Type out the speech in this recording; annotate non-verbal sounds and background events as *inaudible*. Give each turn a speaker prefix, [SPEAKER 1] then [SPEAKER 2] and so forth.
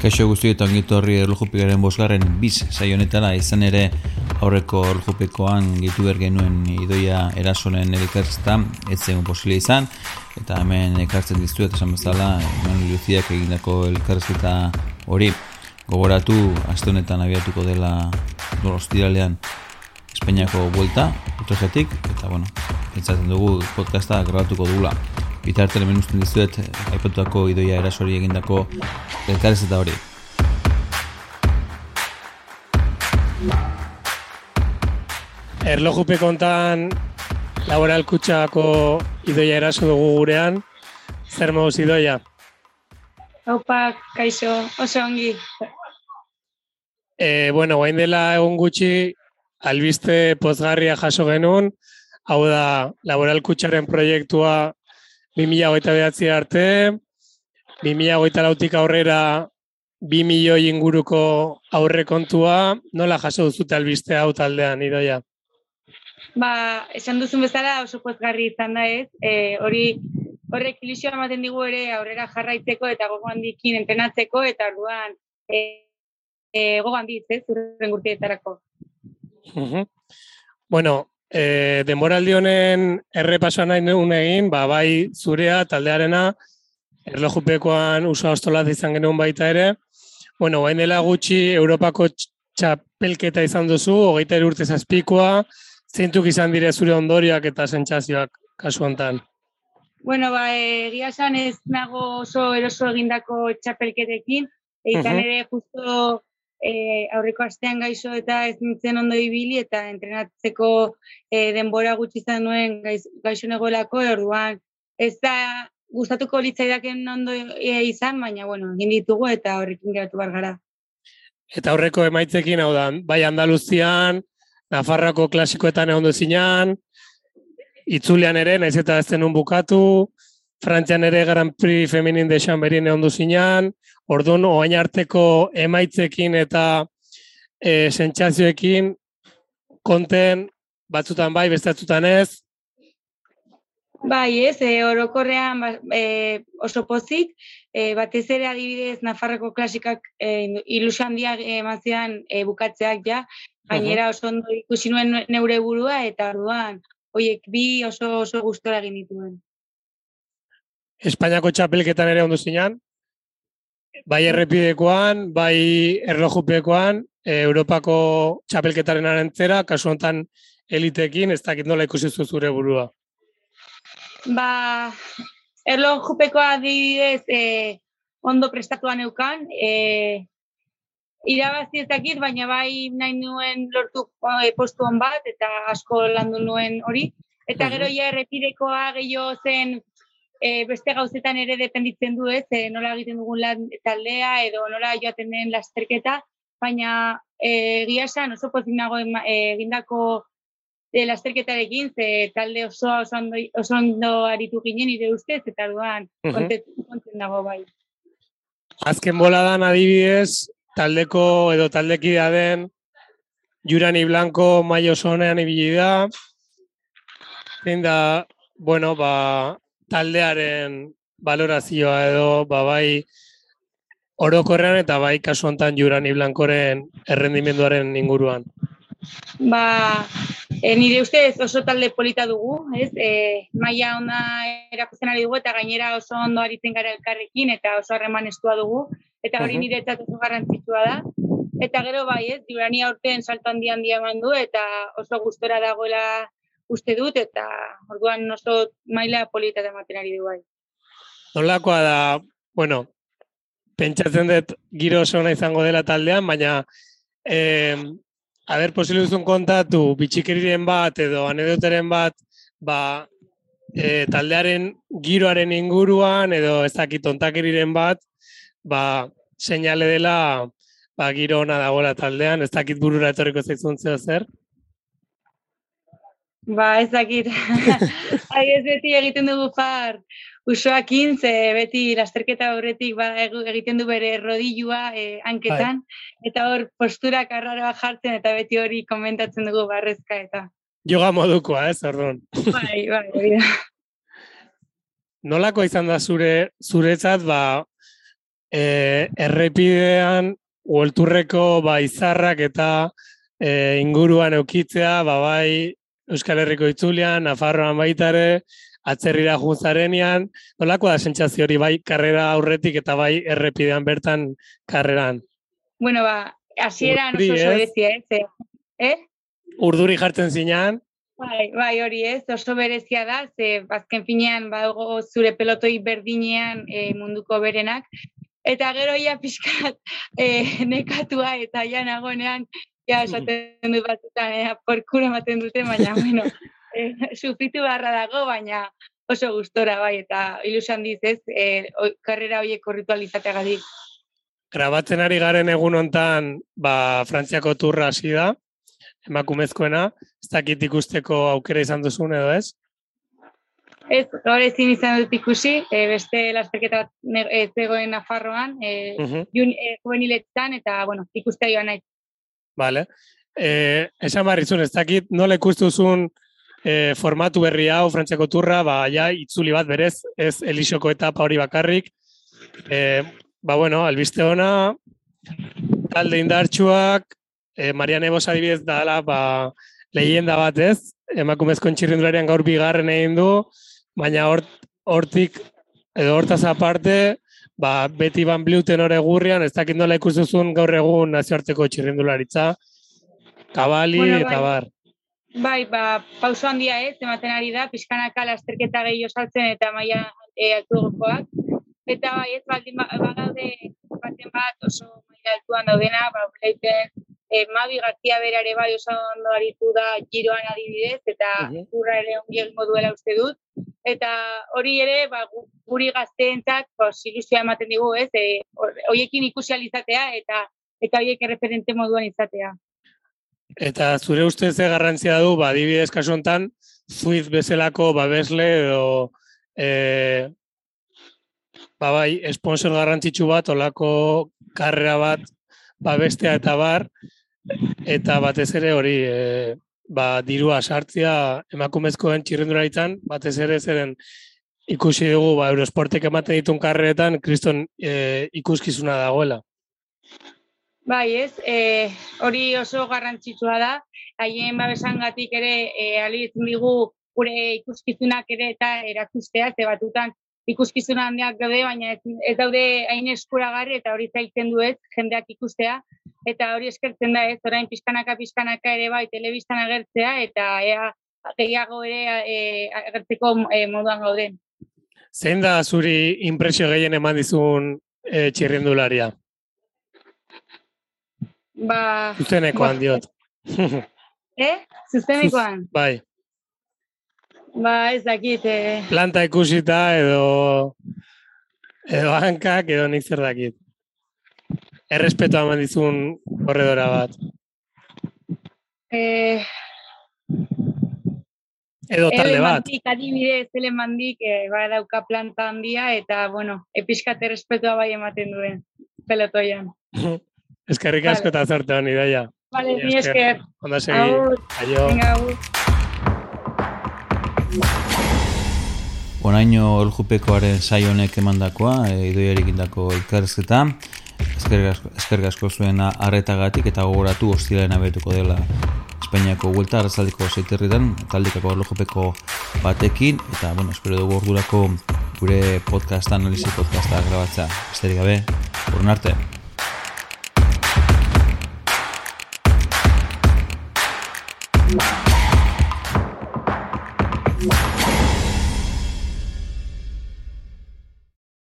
[SPEAKER 1] Kaixo guzti eta ongitu horri erlojupikaren bosgarren biz saionetara izan ere aurreko erlojupekoan gitu genuen idoia erasonen elkartzta ez zen posile izan. Eta hemen ekartzen diztu esan bezala eman luziak egindako elkartzeta hori gogoratu aste honetan abiatuko dela ostiralean Espainiako buelta, utrezetik, eta bueno, pentsatzen dugu podcasta grabatuko dugula bitartele menusten dizuet aipatuako idoia erasori egindako elkarez eta hori.
[SPEAKER 2] Erlojupe kontan laboral kutsako idoia eraso dugu gurean. Zer moduz idoia?
[SPEAKER 3] Opa, kaixo, oso ongi.
[SPEAKER 2] E, bueno, guain dela egun gutxi, albiste pozgarria jaso genuen, hau da, laboral kutsaren proiektua 2008 behatzi arte, 2008 lautik aurrera 2 milioi inguruko aurre kontua, nola jaso duzute albiste hau taldean, idoia?
[SPEAKER 3] Ba, esan duzun bezala oso pozgarri izan da ez, e, hori horrek ilusioa ematen digu ere aurrera jarraitzeko eta gogo handikin entrenatzeko eta orduan e, e, gogo handitz ez, urren gurtietarako.
[SPEAKER 2] Bueno, e, denboraldi honen errepasoa nahi nuen egin, ba, bai zurea taldearena, erlojupekoan uso ostolaz izan genuen baita ere. Bueno, bain dela gutxi Europako txapelketa izan duzu, hogeita urte zazpikoa, zeintuk izan dire zure ondoriak eta sentsazioak kasu hontan.
[SPEAKER 3] Bueno, ba, egia esan ez nago oso eroso egindako txapelketekin, eitan ere justo e, aurreko astean gaixo eta ez nintzen ondo ibili eta entrenatzeko e, denbora gutxi izan nuen gaixo negolako, orduan ez da gustatuko litzaidaken ondo e, izan, baina bueno, egin ditugu eta horrekin geratu bar gara.
[SPEAKER 2] Eta aurreko emaitzekin hau da, bai Andaluzian, Nafarrako klasikoetan egon duzinan, itzulean ere, naiz eta ez denun bukatu, Frantzian ere Grand Prix feminin de Chamberin egon duzinan, orduan oain arteko emaitzekin eta e, sentsazioekin konten batzutan bai, beste batzutan ez.
[SPEAKER 3] Bai, ez, e, orokorrean e, oso pozik, e, batez ere adibidez Nafarroko klasikak e, ilusio handiak emazian e, bukatzeak ja, gainera oso ondo ikusi nuen neure burua eta orduan hoiek bi oso oso gustora egin dituen.
[SPEAKER 2] Espainiako txapelketan ere ondo zinan, bai errepidekoan, bai erlojupekoan, e, Europako txapelketaren arentzera, kasu honetan elitekin, ez dakit nola ikusi zure burua.
[SPEAKER 3] Ba, erlojupekoa adibidez e, ondo prestatuan neukan, e, irabazi ez dakit, baina bai nahi nuen lortu e, postu hon bat, eta asko landu nuen hori. Eta gero ja errepidekoa gehiago zen e, beste gauzetan ere dependitzen du ez, e, nola egiten dugun lan taldea edo nola joaten den lasterketa, baina e, egia esan oso pozik nago egindako e, lasterketarekin, ze talde oso oso ondo, oso ondo aritu ginen nire ustez, eta duan konten dago bai.
[SPEAKER 2] Azken bola dan adibidez, taldeko edo taldekidea den Jurani Blanco maio zonean ibili da. da, bueno, ba, taldearen valorazioa edo ba bai orokorrean eta bai kasu hontan Jurani Blankoren errendimenduaren inguruan.
[SPEAKER 3] Ba, e, nire ustez oso talde polita dugu, ez? E, maia ona erakusten ari dugu eta gainera oso ondo aritzen gara elkarrekin eta oso harreman estua dugu eta hori nire eta oso garrantzitsua da. Eta gero bai, ez? Jurani aurten salto handi handia eman du eta oso gustora dagoela uste dut, eta orduan oso maila polita da ari du bai.
[SPEAKER 2] Nolakoa da, bueno, pentsatzen dut giro oso izango dela taldean, baina eh, haber posible duzun kontatu bitxikeriren bat edo anedoteren bat ba, e, taldearen giroaren inguruan edo ez dakit ontakeriren bat ba, seinale dela ba, giro ona dagoela taldean, ez dakit burura etorriko zaizun zer?
[SPEAKER 3] Ba, ez dakit. *laughs* Ai, ez beti egiten dugu far usoakin, ze beti lasterketa horretik ba, egiten du bere rodilua eh, hanketan, bai. eta hor postura karraroa jartzen, eta beti hori komentatzen dugu barrezka eta.
[SPEAKER 2] Yoga modukoa, ez, orduan.
[SPEAKER 3] Bai, bai, bai. *laughs*
[SPEAKER 2] Nolako izan da zure zuretzat, ba, e, errepidean uolturreko ba, izarrak eta e, inguruan eukitzea, ba, bai Euskal Herriko itzulian, Nafarroan baitare, atzerrira junzarenean, nolako da sentsazio hori bai karrera aurretik eta bai errepidean bertan karreran?
[SPEAKER 3] Bueno, ba, hasieran oso oso berezia, ez? Eh?
[SPEAKER 2] Urduri jartzen zinean.
[SPEAKER 3] Bai, bai, hori ez, oso berezia da, ze bazken finean badago zure pelotoi berdinean e, munduko berenak. Eta gero ia pixkat e, nekatua eta ja nagoenean, ja esaten dut batzutan, e, porkura ematen dute, baina, bueno, e, sufritu barra dago, baina oso gustora bai, eta ilusan dizez, e, karrera horiek ritualizateagatik.
[SPEAKER 2] Grabatzen ari garen egun hontan, ba, Frantziako turra hasi da, emakumezkoena, ez dakit ikusteko aukera izan duzun edo ez?
[SPEAKER 3] Ez, gaur ezin izan dut ikusi, e, beste lasterketa ez zegoen Nafarroan, e, uh -huh. eta, bueno, ikustea joan nahi.
[SPEAKER 2] Vale. E, esan barrizun, ez dakit nola ikustuzun e, formatu berri hau Frantziako turra, ba, ja, itzuli bat berez, ez Elixoko etapa hori bakarrik. E, ba, bueno, albiste ona, talde indartsuak, e, Marian Ebos adibidez dala, ba, lehenda bat ez, emakumezko txirrindularian gaur bigarren egin du, baina hortik, edo hortaz aparte, ba, beti ban bliuten hori gurrian, ez dakit nola ikustuzun gaur egun nazioarteko txirrindularitza, kabali bueno, eta bai. bar.
[SPEAKER 3] Bai, ba, pauso handia ez, ematen ari da, pixkanaka lasterketa gehiago saltzen eta maia e, altuagokoak. Eta bai, ez baldin ba, bagaude baten bat oso maila altuan daudena, ba, leiten, e, Mabi García berare bai oso ondo aritu da giroan adibidez, eta gurra ere ongi duela uste dut. Eta hori ere, ba, guri gazteentzat, ba, ilusioa ematen digu, ez, e, hoiekin ikusializatea eta eta horiek erreferente moduan izatea.
[SPEAKER 2] Eta zure ustez garrantzia du, ba, dibidez kasu honetan, zuiz bezalako babesle edo e, ba bai, esponsor garrantzitsu bat, olako karrera bat babestea eta bar, eta batez ere hori e, ba, dirua sartzia emakumezkoen txirrenduraritzan, batez ere zeren ikusi dugu ba, Eurosportek ematen ditun karreretan, kriston e, ikuskizuna dagoela.
[SPEAKER 3] Bai, ez, e, hori oso garrantzitsua da, haien babesangatik ere e, alitzen digu gure ikuskizunak ere eta erakustea, ze batutan ikuskizun handiak daude, baina ez, ez daude hain eskuragarri eta hori zailtzen du ez, jendeak ikustea, eta hori eskertzen da ez, orain pizkanaka pizkanaka ere bai telebistan agertzea, eta ea gehiago ere e, agertzeko e, moduan gauden.
[SPEAKER 2] Zein da zuri impresio gehien eman dizun e, txirrendularia?
[SPEAKER 3] Ba...
[SPEAKER 2] Zuzenekoan ba, diot. *laughs*
[SPEAKER 3] eh? Zuzenekoan?
[SPEAKER 2] Bai.
[SPEAKER 3] Ba, ez dakit. Eh.
[SPEAKER 2] Planta ikusita edo... Edo hankak edo nik zer dakit. Errespeto haman dizun korredora bat.
[SPEAKER 3] Eh...
[SPEAKER 2] Edo talde bat.
[SPEAKER 3] Mandik, adibidez, ele mandik, eh, ba, dauka planta handia, eta, bueno, episkat errespetua bai ematen duen pelotoian. *laughs*
[SPEAKER 2] Eskerrik asko eta zarte honi, daia.
[SPEAKER 3] Vale, mi esker.
[SPEAKER 2] Onda segi. Aio.
[SPEAKER 3] Venga, agur.
[SPEAKER 1] Bonaino eljupekoaren saionek emandakoa, e, idoiarik indako elkarrezketa. Eskerrik asko zuen arretagatik eta gogoratu hostilaren abetuko dela Espainiako huelta arrazaldiko zeiterritan, taldikako elujupeko batekin, eta, bueno, espero dugu ordurako gure podcast, analizi podcasta grabatza. Esterik gabe, urun arte. Wow.